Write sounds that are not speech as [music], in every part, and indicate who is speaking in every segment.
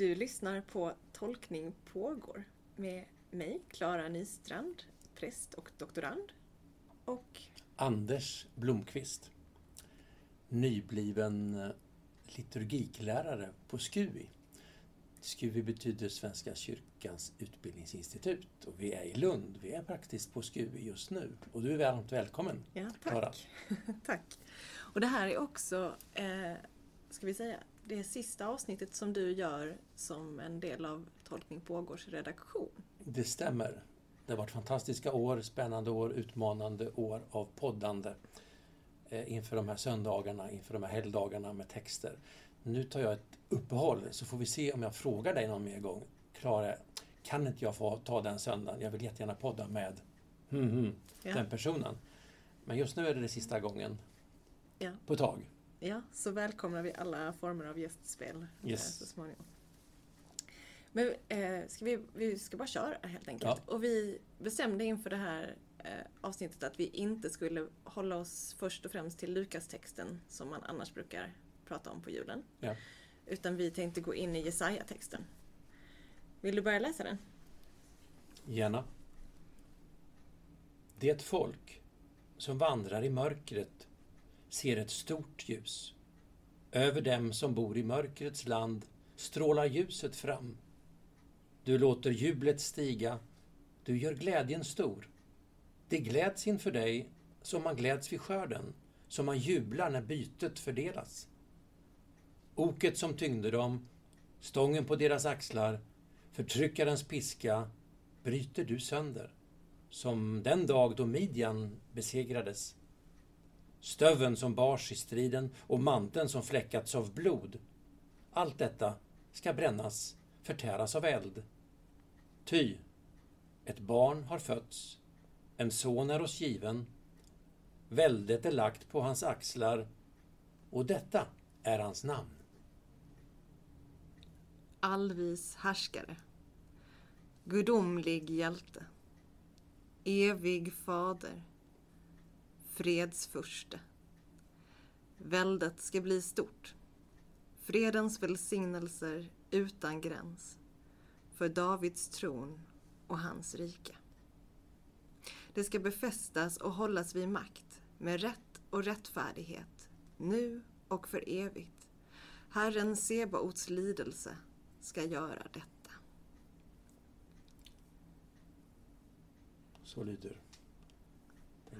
Speaker 1: Du lyssnar på Tolkning pågår med mig, Klara Nystrand, präst och doktorand. Och
Speaker 2: Anders Blomqvist, nybliven eh, liturgiklärare på SKUI. SKUI betyder Svenska kyrkans utbildningsinstitut och vi är i Lund. Vi är faktiskt på SKUI just nu och du är varmt välkommen.
Speaker 1: ja, tack. [laughs] tack. Och det här är också, eh, ska vi säga, det sista avsnittet som du gör som en del av Tolkning pågårs redaktion.
Speaker 2: Det stämmer. Det har varit fantastiska år, spännande år, utmanande år av poddande eh, inför de här söndagarna, inför de här helgdagarna med texter. Nu tar jag ett uppehåll så får vi se om jag frågar dig någon mer gång. Klara, kan inte jag få ta den söndagen? Jag vill jättegärna podda med hmm, hmm,
Speaker 1: Ja.
Speaker 2: den personen. Men just nu är det det sista gången
Speaker 1: Ja.
Speaker 2: på ett tag.
Speaker 1: Ja, så välkomnar vi alla former av gästspel eh,
Speaker 2: Yes.
Speaker 1: så småningom. Men eh, ska vi, vi ska bara köra helt enkelt.
Speaker 2: Ja.
Speaker 1: Och vi bestämde inför det här eh, avsnittet att vi inte skulle hålla oss först och främst till Lukas-texten som man annars brukar prata om på julen.
Speaker 2: Ja.
Speaker 1: Utan vi tänkte gå in i Jesaja-texten. Vill du börja läsa den?
Speaker 2: Gärna. Det folk som vandrar i mörkret ser ett stort ljus. Över dem som bor i mörkrets land strålar ljuset fram. Du låter jublet stiga, du gör glädjen stor. Det gläds inför dig som man gläds vid skörden, som man jublar när bytet fördelas. Oket som tyngde dem, stången på deras axlar, förtryckarens piska bryter du sönder, som den dag då Midjan besegrades. Stöven som bars i striden och manteln som fläckats av blod. Allt detta ska brännas, förtäras av eld. Ty, ett barn har fötts, en son är oss given, väldet är lagt på hans axlar och detta är hans namn.
Speaker 1: Allvis härskare. Gudomlig hjälte. Evig fader. Fredsfurste. Väldet ska bli stort. Fredens välsignelser utan gräns. För Davids tron och hans rike. Det ska befästas och hållas vid makt med rätt och rättfärdighet, nu och för evigt. Herren Sebaots lidelse ska göra detta.
Speaker 2: Så lyder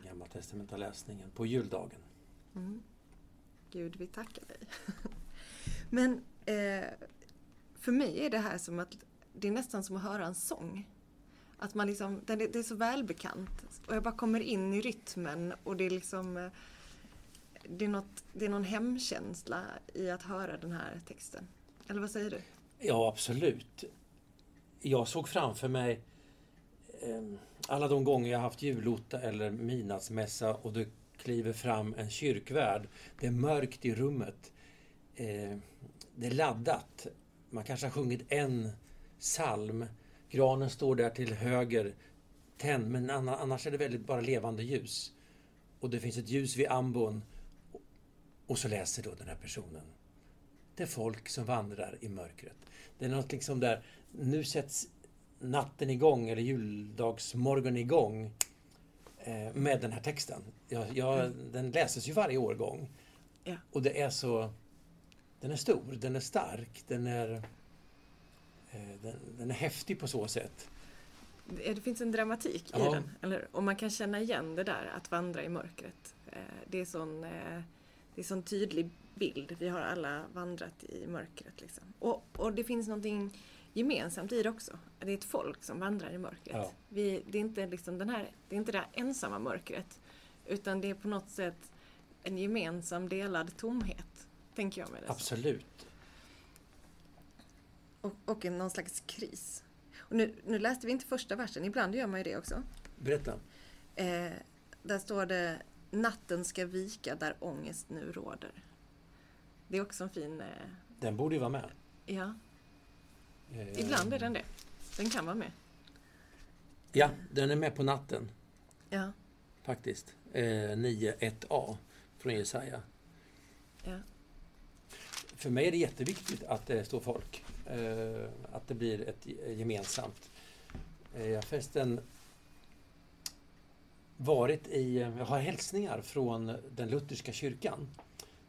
Speaker 2: den gamla testamentaliga läsningen på juldagen.
Speaker 1: Mm. Gud, vi tackar dig. [laughs] Men eh, för mig är det här som att det är nästan som att höra en sång. Att man liksom, är, det är så välbekant och jag bara kommer in i rytmen och det är liksom eh, det är, något, det är någon hemkänsla i att höra den här texten. Eller vad säger du?
Speaker 2: Ja, absolut. Jag såg framför mig eh, alla de gånger jag haft julotta eller midnattsmässa och det kliver fram en kyrkvärd. Det är mörkt i rummet. Eh, det är laddat. Man kanske har sjungit en psalm. Granen står där till höger tänd, men annars är det väldigt bara levande ljus. Och det finns ett ljus vid ambon. Och så läser då den här personen. Det är folk som vandrar i mörkret. Det är något liksom där, nu sätts natten igång eller juldagsmorgon igång eh, med den här texten. Jag, jag, Den läses ju varje årgång.
Speaker 1: Ja.
Speaker 2: Och det är så... Den är stor, den är stark, den är... Eh, den, den är häftig på så sätt.
Speaker 1: Det det finns en dramatik i
Speaker 2: Ja.
Speaker 1: den. Eller, och man kan känna igen det där att vandra i mörkret. Eh, Det är sån, eh, det är sån tydlig bild. Vi har alla vandrat i mörkret. Liksom. Och, och det finns någonting gemensamt i det också. Det är ett folk som vandrar i mörkret.
Speaker 2: Ja.
Speaker 1: Vi, det, är inte liksom den här, det är inte det här ensamma mörkret. Utan det är på något sätt en gemensam delad tomhet. Tänker jag med det.
Speaker 2: Absolut.
Speaker 1: Och, och en, någon slags kris. Och nu, nu läste vi inte första versen, ibland gör man ju det också.
Speaker 2: Berätta.
Speaker 1: Eh, där står det Natten ska vika där ångest nu råder. Det är också en fin... Eh,
Speaker 2: Den borde ju vara med.
Speaker 1: ja, ibland är den det. Den kan vara med.
Speaker 2: Ja, den är med på natten
Speaker 1: Ja,
Speaker 2: faktiskt. Eh, 9.1a från Jesaja.
Speaker 1: ja.
Speaker 2: För mig är det jätteviktigt att det står folk. Eh, att det blir ett gemensamt. Eh, jag har förresten varit i, jag har hälsningar från den lutherska kyrkan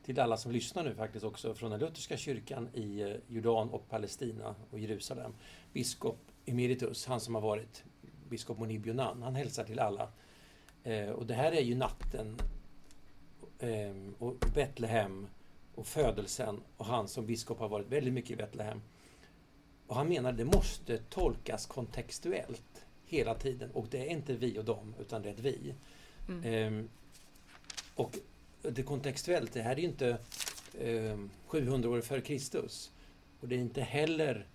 Speaker 2: till alla som lyssnar nu faktiskt också från den lutherska kyrkan i eh, Jordan och Palestina och Jerusalem. Biskop Emeritus, han som har varit biskop Monib Yonan, han hälsar till alla. Eh, och det här är ju natten eh, och Betlehem och födelsen och han som biskop har varit väldigt mycket i Betlehem. Och han menar att det måste tolkas kontextuellt hela tiden och det är inte vi och dem utan det är ett vi. Mm. Eh, och det kontextuellt, det här är ju inte eh, 700 år före Kristus. Och det är inte heller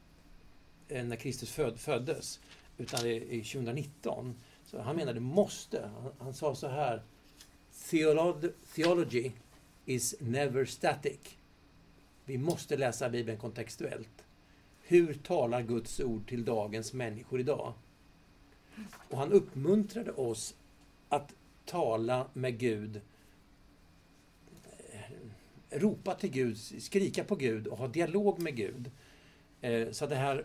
Speaker 2: eh, när Kristus föd, föddes, utan det är 2019. Så han menar det måste. Han, han sa så här. Theology is never static. Vi måste läsa Bibeln kontextuellt. Hur talar Guds ord till dagens människor idag? Och han uppmuntrade oss att tala med Gud ropa till Gud, skrika på Gud och ha dialog med Gud. Eh, så det här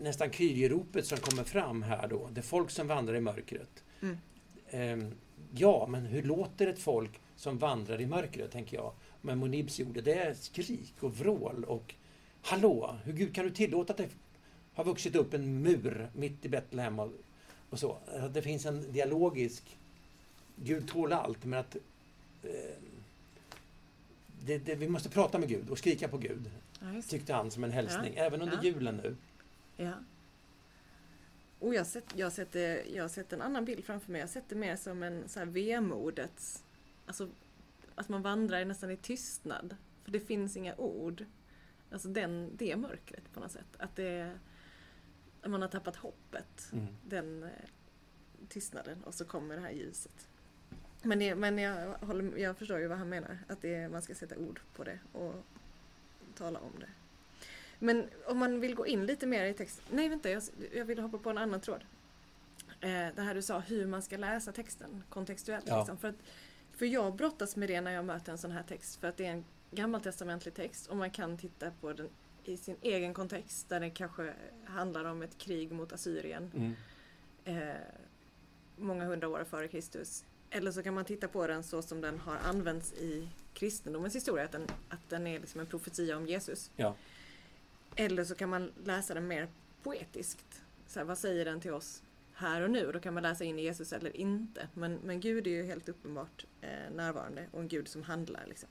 Speaker 2: nästan kyrieropet som kommer fram här då, det är folk som vandrar i mörkret. Mm. Ehm, ja, men hur låter ett folk som vandrar i mörkret, tänker jag. Med Monibs gjorde, det är skrik och vrål och Hallå, hur Gud kan du tillåta att det har vuxit upp en mur mitt i Betlehem och, och så. Det finns en dialogisk Gud tål allt, men att eh, det, det, vi måste prata med Gud och skrika på Gud. Ja, tyckte han som en hälsning, ja. även under ja. julen nu.
Speaker 1: Ja. Och jag, sett, jag, sätter, jag har sett en annan bild framför mig. Jag har sett det mer som en så här vemodets... Alltså att man vandrar nästan i tystnad. För det finns inga ord. Alltså den, det mörkret på något sätt. Att det man har tappat hoppet. Mm. Den eh, tystnaden och så kommer det här ljuset. Men, det, men jag, håller, jag förstår ju vad han menar. Att det, man ska sätta ord på det och tala om det. Men om man vill gå in lite mer i text. Nej, vänta, jag, jag vill hoppa på en annan tråd. Eh, det här du sa, hur man ska läsa texten kontextuellt. Ja. Liksom. För, att, för jag brottas med det när jag möter en sån här text. För att det är en gammaltestamentlig text och man kan titta på den i sin egen kontext. Där det kanske handlar om ett krig mot Assyrien. Mm. Eh, många hundra år före Kristus. Eller så kan man titta på den så som den har använts i kristendomens historia, att den, att den är liksom en profetia om Jesus. Ja. Eller så kan man läsa den mer poetiskt. Så här, vad säger den till oss här och nu? Då kan man läsa in Jesus eller inte. Men, men Gud är ju helt uppenbart eh, närvarande och en Gud som handlar. Liksom.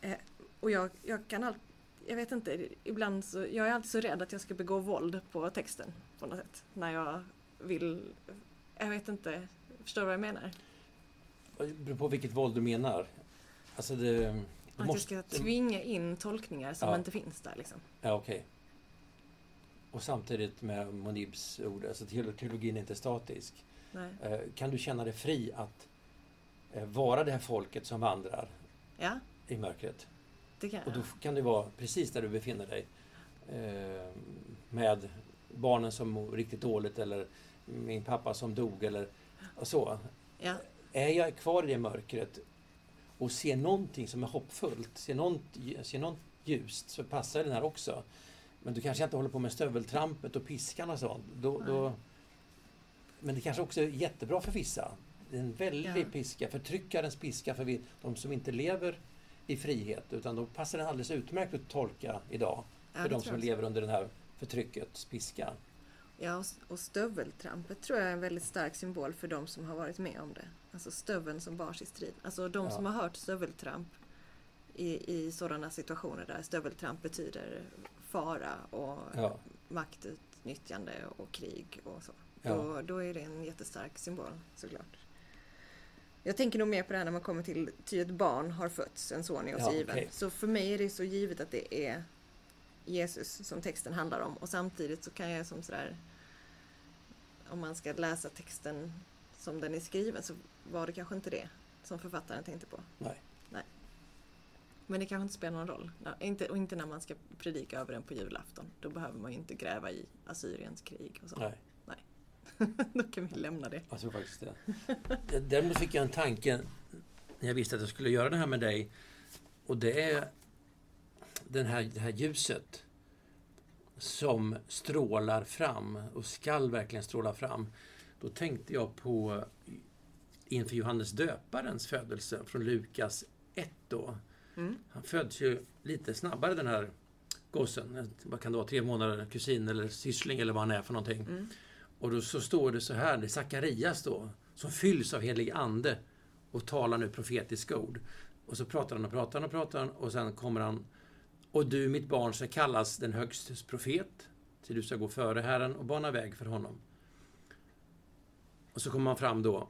Speaker 1: Eh, och jag, jag kan all, jag vet inte, ibland så, jag är alltid så rädd att jag ska begå våld på texten på något sätt. När jag vill, jag vet inte, förstår du vad jag menar?
Speaker 2: Det beror på vilket våld du menar. Alltså det,
Speaker 1: att måste... jag ska tvinga in tolkningar som ja. inte finns där. Liksom.
Speaker 2: Ja, okej. Okay. Och samtidigt med Monibs ord, alltså teologin är inte statisk. Eh, kan du känna dig fri att eh, vara det här folket som vandrar ja. i mörkret?
Speaker 1: Det kan
Speaker 2: Och då kan du vara precis där du befinner dig. Eh, med barnen som mår riktigt dåligt eller min pappa som dog eller så. Ja. Är jag kvar i det mörkret och ser någonting som är hoppfullt, ser något, ser något ljust, så passar den här också. Men du kanske inte håller på med stöveltrampet och piskan och sånt. Då, då, men det kanske också är jättebra för vissa. Det är en väldig ja. piska, förtryckarens piska för de som inte lever i frihet. Utan då passar den alldeles utmärkt att tolka idag. För de som lever under det här förtryckets piska.
Speaker 1: Ja, och stöveltrampet tror jag är en väldigt stark symbol för de som har varit med om det. Alltså stöveln som bars i strid. Alltså de ja. som har hört stöveltramp i, i sådana situationer där stöveltramp betyder fara och ja. maktutnyttjande och krig och så. Ja. Då, då är det en jättestark symbol såklart. Jag tänker nog mer på det här när man kommer till ty ett barn har fötts, en son är oss ja, given. Okay. Så för mig är det så givet att det är Jesus som texten handlar om och samtidigt så kan jag som sådär om man ska läsa texten som den är skriven så var det kanske inte det som författaren tänkte på.
Speaker 2: Nej.
Speaker 1: Nej. Men det kanske inte spelar någon roll. Inte, och inte när man ska predika över den på julafton. Då behöver man ju inte gräva i Assyriens krig och så.
Speaker 2: Nej.
Speaker 1: Nej. [laughs] Då kan vi lämna det.
Speaker 2: Jag tror faktiskt det. Däremot fick jag en tanke när jag visste att jag skulle göra det här med dig. Och det är den här, det här ljuset. som strålar fram och skall verkligen stråla fram. Då tänkte jag på inför Johannes döparens födelse från Lukas 1 då.
Speaker 1: Mm.
Speaker 2: Han föds ju lite snabbare den här gossen. Vad kan det vara? Tre månader? Kusin eller syssling eller vad han är för någonting.
Speaker 1: Mm.
Speaker 2: Och då så står det så här, det är Sakarias då, som fylls av helig ande och talar nu profetiska ord. Och så pratar han och pratar han och pratar han och sen kommer han Och du mitt barn ska kallas den högstes profet, till du ska gå före Herren och bana väg för honom. Och så kommer man fram då.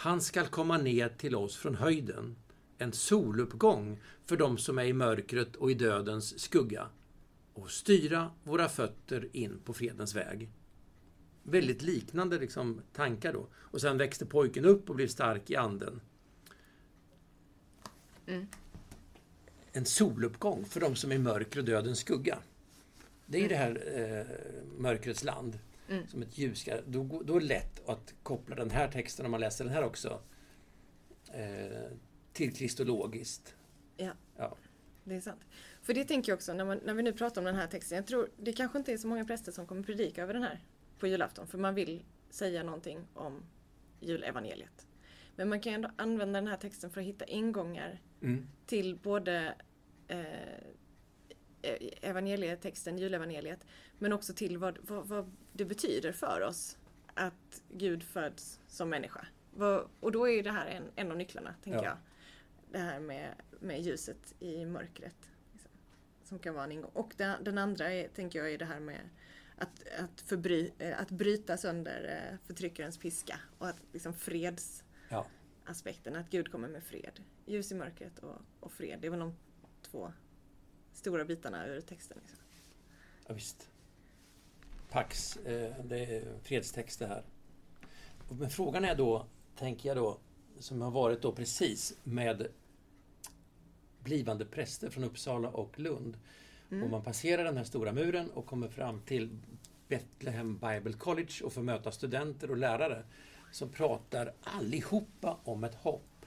Speaker 2: Han skall komma ner till oss från höjden, en soluppgång för dem som är i mörkret och i dödens skugga, och styra våra fötter in på fredens väg. Väldigt liknande liksom, tankar då. Och sen växte pojken upp och blev stark i anden.
Speaker 1: Mm.
Speaker 2: En soluppgång för de som är i mörker och dödens skugga. Det är ju det här eh, mörkrets land.
Speaker 1: Mm.
Speaker 2: Som ett ljus. ska- Då, då är det lätt att koppla den här texten, om man läser den här också, eh, till kristologiskt.
Speaker 1: Ja.
Speaker 2: Ja.
Speaker 1: Det är sant. För det tänker jag också när, man, när vi nu pratar om den här texten. Jag tror det kanske inte är så många präster som kommer predika över den här på julafton. För man vill säga någonting om julevangeliet. Men man kan ju ändå använda den här texten för att hitta ingångar
Speaker 2: Mm.
Speaker 1: till både eh, evangelietexten, julevangeliet, men också till vad, vad, vad det betyder för oss att Gud föds som människa. Och då är ju det här en, en av nycklarna, tänker
Speaker 2: Ja.
Speaker 1: jag. Det här med, med ljuset i mörkret. Liksom, som kan vara en ingång. Och den, den andra är, tänker jag är det här med att, att, förbry, eh, att bryta sönder eh, förtryckarens piska och att liksom freds
Speaker 2: Ja.
Speaker 1: aspekten, att Gud kommer med fred. Ljus i mörkret och, och fred. Det är väl de två stora bitarna ur texten. Liksom.
Speaker 2: Ja, visst. Pax, eh, det är fredstext det här. Men frågan är då, tänker jag då, som har varit då precis med blivande präster från Uppsala och Lund.
Speaker 1: Mm.
Speaker 2: Och man passerar den här stora muren och kommer fram till Bethlehem Bible College och får möta studenter och lärare som pratar allihopa om ett hopp.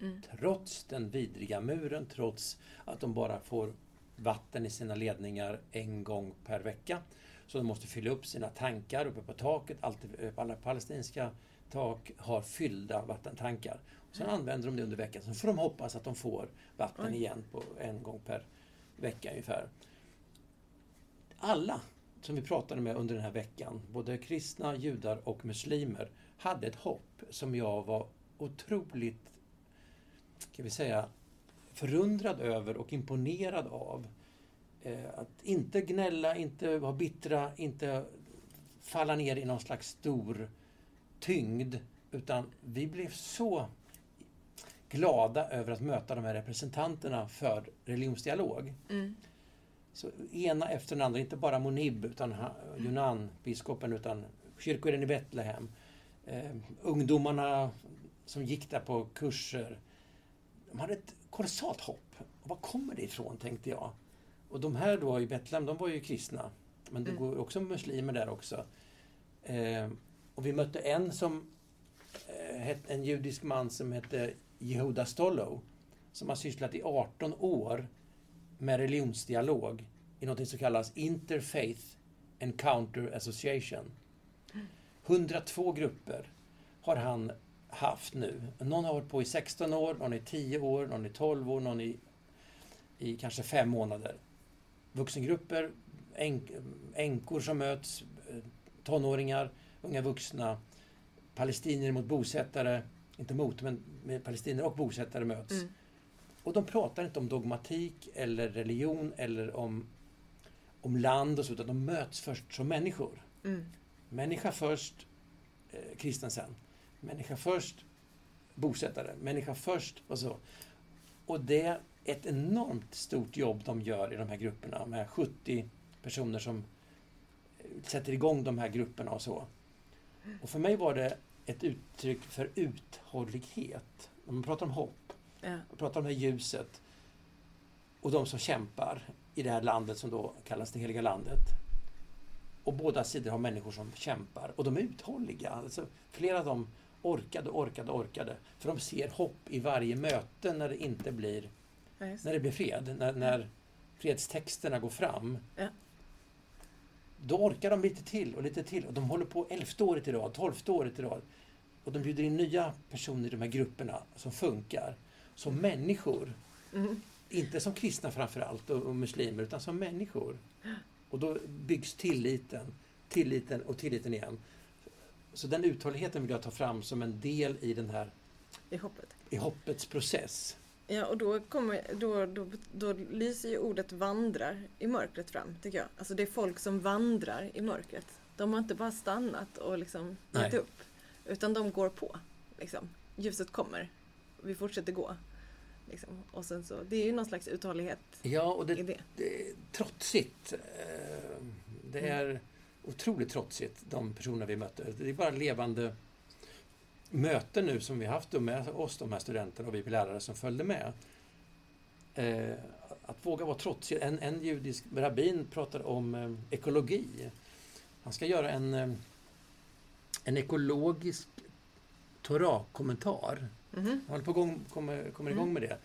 Speaker 1: Mm.
Speaker 2: Trots den vidriga muren, trots att de bara får vatten i sina ledningar en gång per vecka. Så de måste fylla upp sina tankar uppe på taket. Alltid, alla palestinska tak har fyllda vattentankar. Och sen använder de det under veckan. Sen får de hoppas att de får vatten igen på en gång per vecka ungefär. Alla som vi pratade med under den här veckan, både kristna, judar och muslimer, hade ett hopp som jag var otroligt, kan vi säga, förundrad över och imponerad av. Eh, Att inte gnälla, inte vara bittra, inte falla ner i någon slags stor tyngd, utan vi blev så glada över att möta de här representanterna för religionsdialog.
Speaker 1: Mm.
Speaker 2: Så ena efter den andra, inte bara Monib, utan Yunan, biskopen, utan kyrkoherden i Betlehem. Eh, ungdomarna som gick där på kurser. De hade ett kolossalt hopp. Och var kommer det ifrån, tänkte jag. Och de här då i Betlehem, de var ju kristna. Men det
Speaker 1: Mm.
Speaker 2: går också muslimer där också. Eh, och vi mötte en som eh, en judisk man som hette Yehuda Stollow. Som har sysslat i 18 år med religionsdialog i något som kallas Interfaith Encounter Association. 102 grupper har han haft nu. Någon har varit på i 16 år, någon i 10 år, någon i 12 år, någon i, i kanske 5 månader. Vuxengrupper, änk, änkor som möts, eh, tonåringar, unga vuxna, palestinier mot bosättare, inte mot, men med palestinier och bosättare möts.
Speaker 1: Mm.
Speaker 2: Och de pratar inte om dogmatik eller religion eller om, om land och så, utan de möts först som människor.
Speaker 1: Mm.
Speaker 2: Människa först, eh, kristen sen. Människa först, bosättare. Människa först och så. Och det är ett enormt stort jobb de gör i de här grupperna med 70 personer som sätter igång de här grupperna och så. Och för mig var det ett uttryck för uthållighet. Man pratar om hopp
Speaker 1: Ja.
Speaker 2: och pratar om det här ljuset och de som kämpar i det här landet som då kallas det heliga landet. Och båda sidor har människor som kämpar och de är uthålliga. Alltså, flera av dem orkade, orkade, orkade. För de ser hopp i varje möte när det inte blir,
Speaker 1: Ja,
Speaker 2: när
Speaker 1: det.
Speaker 2: blir fred. När, när fredstexterna går fram.
Speaker 1: Ja.
Speaker 2: Då orkar de lite till och lite till och de håller på elfte året i rad, tolfte året i rad. Och de bjuder in nya personer i de här grupperna som funkar. Som människor.
Speaker 1: Mm.
Speaker 2: Inte som kristna framförallt och, och muslimer, utan som människor. Och då byggs tilliten, tilliten och tilliten igen. Så den uthålligheten vill jag ta fram som en del i den här
Speaker 1: I hoppet.
Speaker 2: i hoppets process.
Speaker 1: Ja, och då, kommer, då, då, då lyser ju ordet vandrar i mörkret fram, tycker jag. Alltså det är folk som vandrar i mörkret. De har inte bara stannat och liksom gett upp. Utan de går på. Liksom. Ljuset kommer. Vi fortsätter gå. Liksom. Och sen så, det är ju någon slags uthållighet
Speaker 2: Ja, och det,
Speaker 1: i det.
Speaker 2: det är trotsigt. Eh, Det är otroligt trotsigt, de personer vi mötte. Det är bara levande möten nu som vi haft med oss, de här studenterna och vi lärare som följde med. Eh, Att våga vara trotsig. En, en judisk rabbin pratar om eh, ekologi. Han ska göra en, eh, en ekologisk Torah-kommentar.
Speaker 1: Mhm.
Speaker 2: Han håller på gång, kommer, kommer igång med det.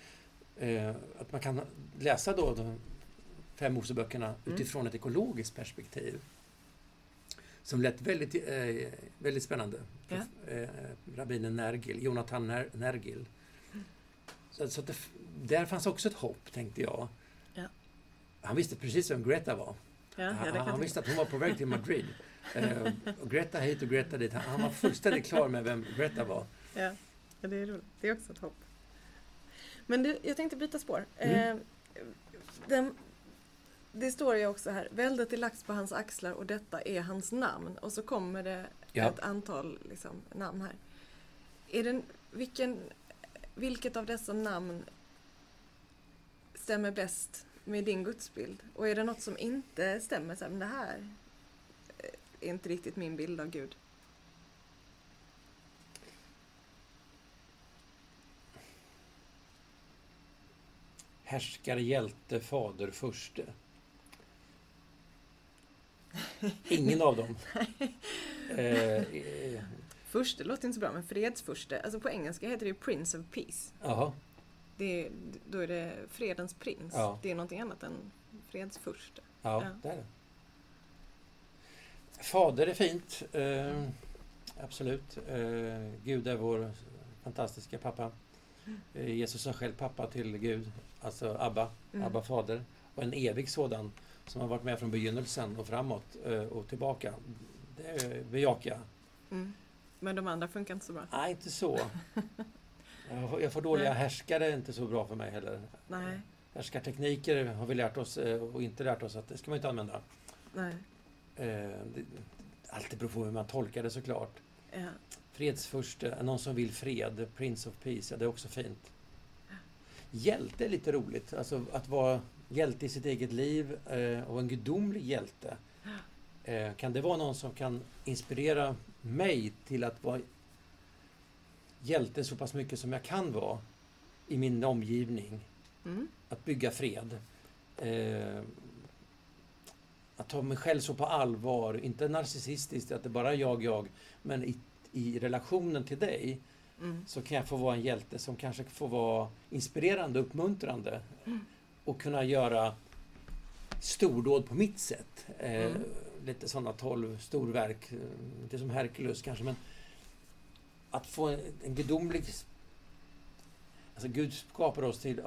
Speaker 2: Eh, att man kan läsa då de fem Moseböckerna
Speaker 1: Mm.
Speaker 2: utifrån ett ekologiskt perspektiv. Som lät väldigt, eh, väldigt spännande.
Speaker 1: Ja.
Speaker 2: Eh, rabbinen Nergil, Jonathan Ner, Nergil. Så, så det, där fanns också ett hopp, tänkte jag.
Speaker 1: Ja.
Speaker 2: Han visste precis vem Greta var.
Speaker 1: Ja,
Speaker 2: han, han visste att hon var på väg till Madrid. [laughs] Eh, och Greta hit och Greta dit. Han, han var fullständigt klar med vem Greta var.
Speaker 1: Ja, ja, det är roligt. Det är också ett hopp. Men du, jag tänkte byta spår.
Speaker 2: Mm.
Speaker 1: Eh, den, det står ju också här, väldet är lagt på hans axlar och detta är hans namn. Och så kommer det
Speaker 2: Ja.
Speaker 1: ett antal liksom, namn här. Är den, vilken, vilket av dessa namn stämmer bäst med din gudsbild? Och är det något som inte stämmer? Så här, men det här är inte riktigt min bild av Gud.
Speaker 2: Härskare, hjälte, fader, furste. Ingen av dem. [laughs] Eh, eh,
Speaker 1: Furste låter inte så bra, men fredsfurste. Alltså på engelska heter det ju Prince of Peace.
Speaker 2: Jaha,
Speaker 1: Det är, då är det fredens prins.
Speaker 2: Ja.
Speaker 1: Det är någonting annat än fredsfurste.
Speaker 2: ja,
Speaker 1: Ja.
Speaker 2: där är det. Fader är fint. Eh, absolut. Eh, Gud är vår fantastiska pappa. Eh, Jesus är själv pappa till Gud, alltså Abba,
Speaker 1: Mm.
Speaker 2: Abba fader. Och en evig sådan som har varit med från begynnelsen och framåt eh, och tillbaka. Det bejakar jag.
Speaker 1: Mm. Men de andra funkar inte så bra.
Speaker 2: Nej, inte så. Jag får- dåliga
Speaker 1: Nej.
Speaker 2: härskare, är inte så bra för mig heller.
Speaker 1: Nej,
Speaker 2: Härskartekniker har vi lärt oss eh, och inte lärt oss att det ska man inte använda.
Speaker 1: nej.
Speaker 2: Eh, Allt beror på hur man tolkar det såklart.
Speaker 1: Ja.
Speaker 2: Fredsfurste, någon som vill fred, Prince of Peace, ja, det är också fint. Hjälte är lite roligt, alltså att vara hjälte i sitt eget liv eh, och en gudomlig hjälte. [gasps] Eh, kan det vara någon som kan inspirera mig till att vara hjälte så pass mycket som jag kan vara i min omgivning?
Speaker 1: Mm.
Speaker 2: Att bygga fred. Eh, att ta mig själv så på allvar, inte narcissistiskt att det bara är jag, jag, men i, i relationen till dig
Speaker 1: Mm.
Speaker 2: så kan jag få vara en hjälte som kanske får vara inspirerande, uppmuntrande och kunna göra stordåd på mitt sätt. Eh,
Speaker 1: Mm.
Speaker 2: Lite sådana tolv storverk, eh, inte som Herkules kanske, men att få en, en gudomlig... Alltså Gud skapar oss till eh,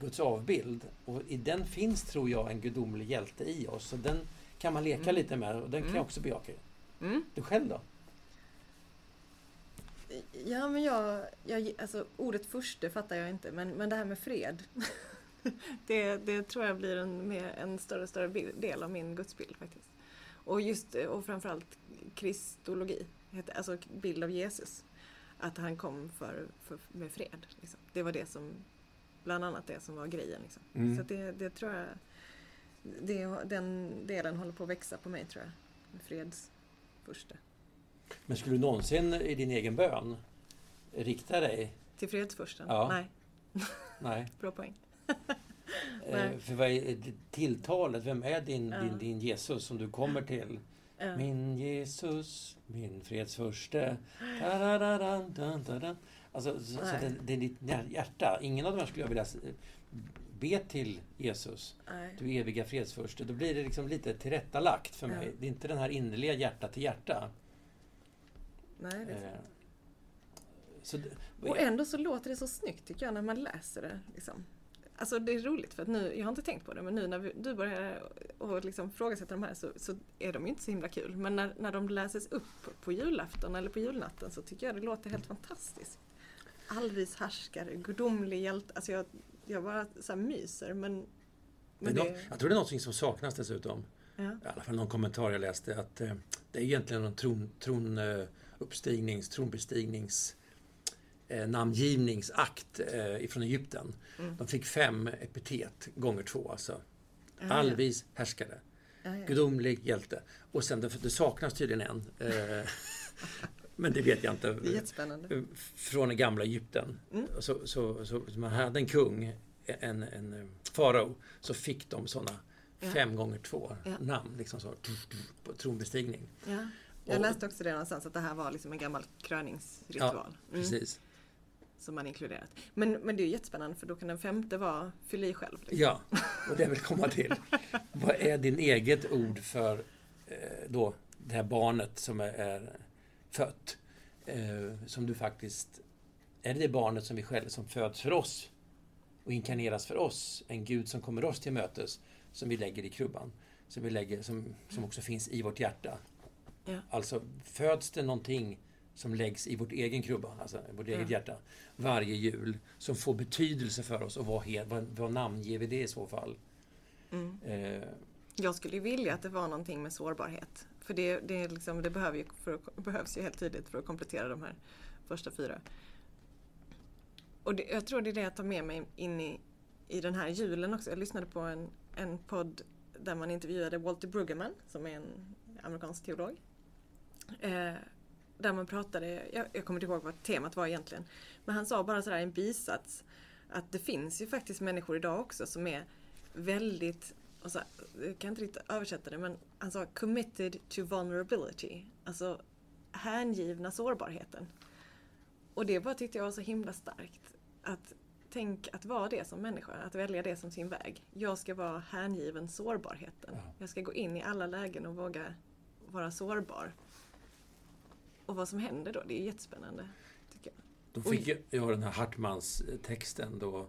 Speaker 2: Guds avbild och i den finns, tror jag, en gudomlig hjälte i oss. Så den kan man leka
Speaker 1: Mm.
Speaker 2: lite med och den kan
Speaker 1: Mm.
Speaker 2: jag också bejaka.
Speaker 1: Mm.
Speaker 2: Du själv då?
Speaker 1: Ja, men jag, jag... Alltså ordet furste fattar jag inte, men, men det här med fred. [laughs] [laughs] det, det tror jag blir en, en större och större del av min gudsbild faktiskt. Och just, och framförallt kristologi, alltså bild av Jesus. Att han kom för, för, med fred. Liksom. Det var det som, bland annat det som var grejen. Liksom.
Speaker 2: Mm.
Speaker 1: Så det, det tror jag, det, den delen håller på att växa på mig tror jag. Fredsfurste.
Speaker 2: Men skulle du någonsin i din egen bön rikta dig?
Speaker 1: Till fredsfursten?
Speaker 2: Ja.
Speaker 1: Nej,
Speaker 2: Nej. [laughs]
Speaker 1: bra poäng. [laughs]
Speaker 2: Eh, för vad är det- tilltalet? Vem är din,
Speaker 1: Ja.
Speaker 2: din, din Jesus som du kommer till?
Speaker 1: Ja.
Speaker 2: Min Jesus, min. Da-da-da-da-da-da-da. Alltså, så, så det, det är ditt hjärta. Ingen av de här skulle jag vilja be till Jesus.
Speaker 1: Nej.
Speaker 2: Du eviga fredsfurste. Då blir det liksom lite tillrättalagt för mig.
Speaker 1: Ja.
Speaker 2: Det är inte den här innerliga hjärta till hjärta.
Speaker 1: Nej, det är
Speaker 2: Eh, så,
Speaker 1: Och ändå så låter det så snyggt tycker jag när man läser det. Liksom. Alltså det är roligt för att nu, jag har inte tänkt på det, men nu när vi, du börjar och liksom frågasätta de här så, så är de ju inte så himla kul. Men när, när de läses upp på julafton eller på julnatten så tycker jag det låter helt fantastiskt. Allvis härskare, gudomlig hjälte. Alltså jag, jag bara så myser men...
Speaker 2: det
Speaker 1: men
Speaker 2: är nå- jag tror det är något som saknas dessutom.
Speaker 1: ja,
Speaker 2: I alla fall någon kommentar jag läste att eh, det är egentligen någon tron, tron, eh, uppstignings, tronbestignings eh, namngivningsakt eh, ifrån Egypten.
Speaker 1: Mm.
Speaker 2: De fick fem epitet gånger två alltså.
Speaker 1: ja,
Speaker 2: Allvis härskare,
Speaker 1: ja, ja.
Speaker 2: gudomlig hjälte. Och sen det, det saknas tydligen en. Eh, [laughs] men det vet jag inte.
Speaker 1: Det.
Speaker 2: Eh, Från det gamla Egypten.
Speaker 1: Mm.
Speaker 2: Så, så, så, man hade en kung, en, en eh, farao, så fick de sådana
Speaker 1: Ja.
Speaker 2: fem gånger två
Speaker 1: Ja.
Speaker 2: namn, liksom så, på tronbestigning.
Speaker 1: Ja. Jag läste också det någonstans att det här var liksom en gammal kröningsritual. Mm.
Speaker 2: Precis.
Speaker 1: Som man inkluderat. Men, men det är jättespännande för då kan den femte vara fyll i själv. Liksom.
Speaker 2: Ja, och det vill komma till. Vad är din eget ord för eh, då det här barnet som är, är fött? Eh, som du faktiskt... Är det det barnet som vi själva som föds för oss och inkarneras för oss? En Gud som kommer oss till mötes som vi lägger i krubban. Som, vi lägger, som, som också finns i vårt hjärta.
Speaker 1: Ja.
Speaker 2: Alltså föds det någonting som läggs i vårt egen krubba, alltså i vårt eget
Speaker 1: Ja.
Speaker 2: hjärta, varje jul, som får betydelse för oss och vad, vad, vad namnger vi det i så fall?
Speaker 1: Mm.
Speaker 2: Eh,
Speaker 1: Jag skulle vilja att det var någonting med sårbarhet. För det, det, liksom, det behöver ju, att, behövs ju helt tydligt för att komplettera de här första fyra. Och det, jag tror det är det jag tar med mig in i, i den här julen också. Jag lyssnade på en, en podd där man intervjuade Walter Brueggemann som är en amerikansk teolog. Eh, där man pratade, jag, jag kommer inte ihåg vad temat var egentligen, men han sa bara sådär i en bisats att det finns ju faktiskt människor idag också som är väldigt, och så, jag kan inte riktigt översätta det, men han sa committed to vulnerability. Alltså hängivna sårbarheten. Och det bara tyckte jag var så himla starkt. Att tänk att vara det som människa, att välja det som sin väg. Jag ska vara hängiven sårbarheten.
Speaker 2: Ja.
Speaker 1: Jag ska gå in i alla lägen och våga vara sårbar. Och vad som händer då, det är jättespännande. Tycker jag.
Speaker 2: Då fick jag, jag den här Hartmans eh, då.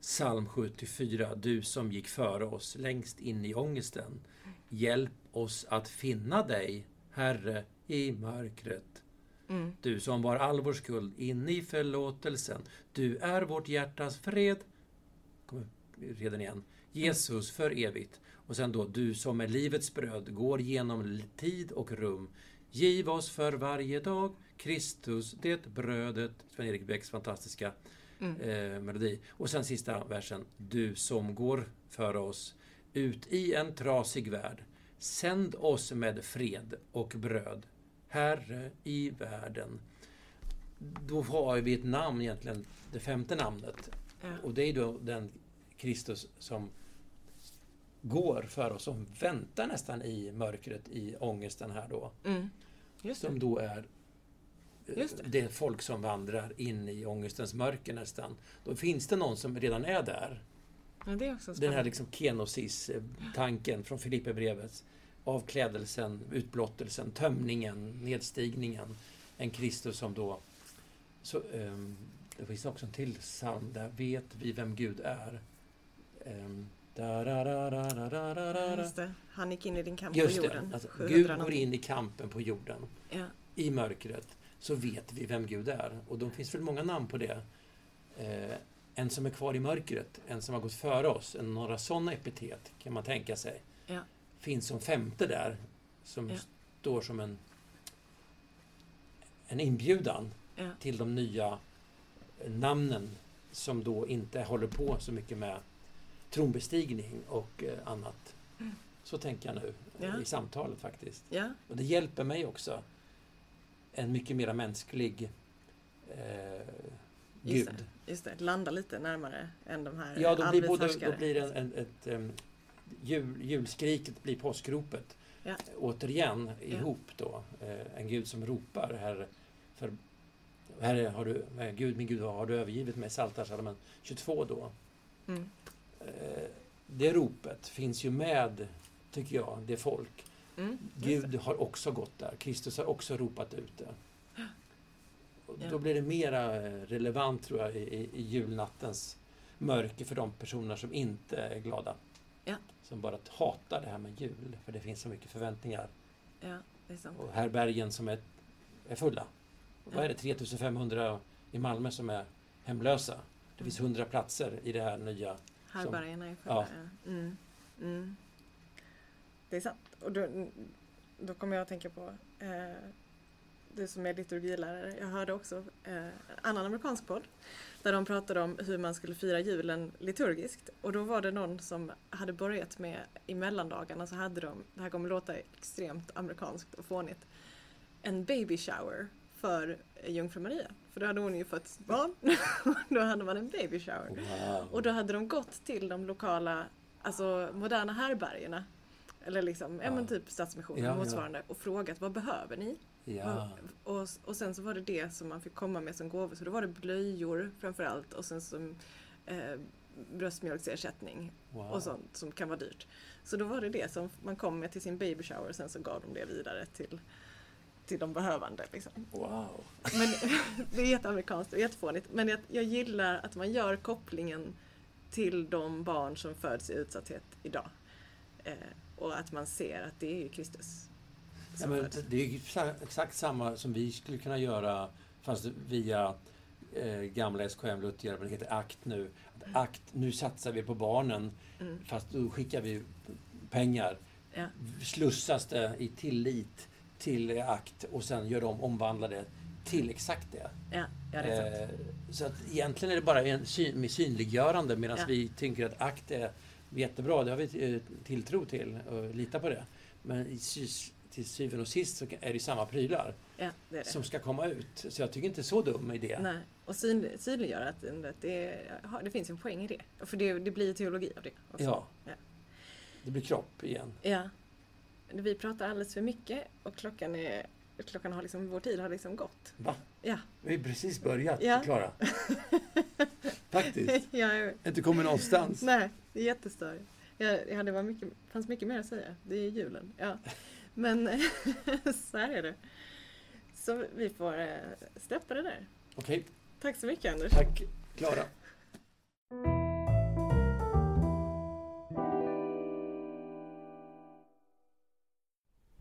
Speaker 2: Psalm 74. Du som gick före oss längst in i ångesten. Hjälp oss att finna dig, Herre, i mörkret.
Speaker 1: Mm.
Speaker 2: Du som var all vår skuld in i förlåtelsen. Du är vårt hjärtas fred. Kommer redan igen. Jesus för evigt. Och sen då, du som är livets bröd går genom tid och rum. Giv oss för varje dag Kristus, det brödet. Sven-Erik Bäcks fantastiska
Speaker 1: Mm.
Speaker 2: eh, melodi. Och sen sista versen. Du som går för oss ut i en trasig värld. Sänd oss med fred och bröd. Herre i världen. Då har vi ett namn egentligen, det femte namnet.
Speaker 1: Ja.
Speaker 2: Och det är då den Kristus som går för oss, som väntar nästan i mörkret, i ångesten här då.
Speaker 1: Mm.
Speaker 2: Som då är eh,
Speaker 1: det.
Speaker 2: det folk som vandrar in i ångestens mörker nästan. Då finns det någon som redan är där.
Speaker 1: Ja, det är också
Speaker 2: Den här liksom kenosis-tanken från Filipperbrevet. Avklädelsen, utblottelsen, tömningen, nedstigningen. En Kristus som då... Så, ehm, det finns också en till psalm där vet vi vem Gud är. Um,
Speaker 1: Just det. Han gick in i din kamp
Speaker 2: Just
Speaker 1: på
Speaker 2: det,
Speaker 1: jorden.
Speaker 2: alltså, Gud går
Speaker 1: någonting.
Speaker 2: in i kampen på jorden.
Speaker 1: Ja.
Speaker 2: i mörkret så vet vi vem Gud är. Och då finns väl många namn på det. Eh, en som är kvar i mörkret, en som har gått före oss. En, några sådana epitet kan man tänka sig.
Speaker 1: Ja.
Speaker 2: Finns som femte där, som
Speaker 1: Ja.
Speaker 2: står som en, en inbjudan
Speaker 1: Ja.
Speaker 2: till de nya namnen som då inte håller på så mycket med tronbestigning och eh, annat.
Speaker 1: Mm.
Speaker 2: Så tänker jag nu eh,
Speaker 1: Ja.
Speaker 2: i samtalet faktiskt.
Speaker 1: ja,
Speaker 2: Och det hjälper mig också. En mycket mer mänsklig eh,
Speaker 1: Just
Speaker 2: Gud.
Speaker 1: just det. Landa lite närmare än de här
Speaker 2: Ja, då blir, både, då blir en, en, ett, um, jul, julskriket blir påskropet.
Speaker 1: Ja.
Speaker 2: Återigen ihop då. Eh, en Gud som ropar här för Herre, har du, Gud, min Gud, har du övergivit mig? Psaltarpsalmen 22 då.
Speaker 1: Mm.
Speaker 2: Eh, Det ropet finns ju med, tycker jag, det folk.
Speaker 1: Mm.
Speaker 2: Gud har också gått där. Kristus har också ropat ut det. Och
Speaker 1: Ja.
Speaker 2: Då blir det mera eh, relevant, tror jag, i, i- julnattens mörker för de personer som inte är glada.
Speaker 1: Ja.
Speaker 2: Som bara hatar det här med jul, för det finns så mycket förväntningar.
Speaker 1: Ja.
Speaker 2: Och härbärgen som är, är fulla. Vad är det, 3500 i Malmö som är hemlösa? Det finns 100 platser i det här nya.
Speaker 1: Är fulla.
Speaker 2: Ja.
Speaker 1: Ja. Mm. Mm. Det är sant. Och då, då kommer jag att tänka på eh, du som är liturgilärare. Jag hörde också eh, en annan amerikansk podd där de pratade om hur man skulle fira julen liturgiskt. Och då var det någon som hade börjat med i mellandagarna så hade de, det här kommer låta extremt amerikanskt och fånigt, en baby shower för jungfru Maria. För då hade hon ju fått barn. [laughs] då hade man en baby shower.
Speaker 2: Wow.
Speaker 1: Och då hade de gått till de lokala, alltså moderna härbärgena. Eller liksom, ja, men typ Stadsmissionen
Speaker 2: Ja,
Speaker 1: och
Speaker 2: ja.
Speaker 1: motsvarande och frågat vad behöver ni?
Speaker 2: Ja.
Speaker 1: Och, och sen så var det det som man fick komma med som gåvor. Så då var det blöjor framförallt och sen som eh, bröstmjölksersättning
Speaker 2: Wow.
Speaker 1: och sånt som kan vara dyrt. Så då var det det som man kom med till sin baby shower och sen så gav de det vidare till, till de behövande. Liksom.
Speaker 2: wow.
Speaker 1: Men [laughs] det är jätteamerikanskt och jättefånigt. Men jag, jag gillar att man gör kopplingen till de barn som föds i utsatthet idag. Eh, och att man ser att det är ju Kristus
Speaker 2: Ja, men
Speaker 1: föds.
Speaker 2: det är exakt samma som vi skulle kunna göra fast via eh, gamla SKM Luther, vad det heter ACT nu. Att ACT, nu satsar vi på barnen
Speaker 1: Mm.
Speaker 2: fast då skickar vi pengar.
Speaker 1: Ja.
Speaker 2: Slussas det i tillit till ACT och sen gör de omvandla det till exakt det.
Speaker 1: Ja, ja, det är sant.
Speaker 2: Eh, så att egentligen är det bara en syn, med synliggörande medan
Speaker 1: Ja.
Speaker 2: vi tycker att ACT är jättebra. Det har vi eh, tilltro till och litar på det. Men till syvende och sist så är det samma prylar
Speaker 1: Ja, det det.
Speaker 2: som ska komma ut. Så jag tycker inte så dum idé.
Speaker 1: Nej. Och syn, synliggöra att, att det, det finns en poäng i det. För det, det blir teologi av det också.
Speaker 2: Ja.
Speaker 1: Ja.
Speaker 2: Det blir kropp igen.
Speaker 1: ja. Vi pratar alldeles för mycket och klockan är Klockan har liksom, vår tid har liksom gått.
Speaker 2: Va?
Speaker 1: Ja.
Speaker 2: Vi har precis börjat,
Speaker 1: Ja.
Speaker 2: Klara. [laughs] Faktiskt.
Speaker 1: ja, jag-
Speaker 2: Inte kommit någonstans.
Speaker 1: Nej, det är jättestörigt. Ja, det var mycket, fanns mycket mer att säga. Det är julen. Ja. Men [laughs] så här är det. Så vi får eh, släppa det där.
Speaker 2: Okej,
Speaker 1: Tack så mycket Anders.
Speaker 2: tack Klara.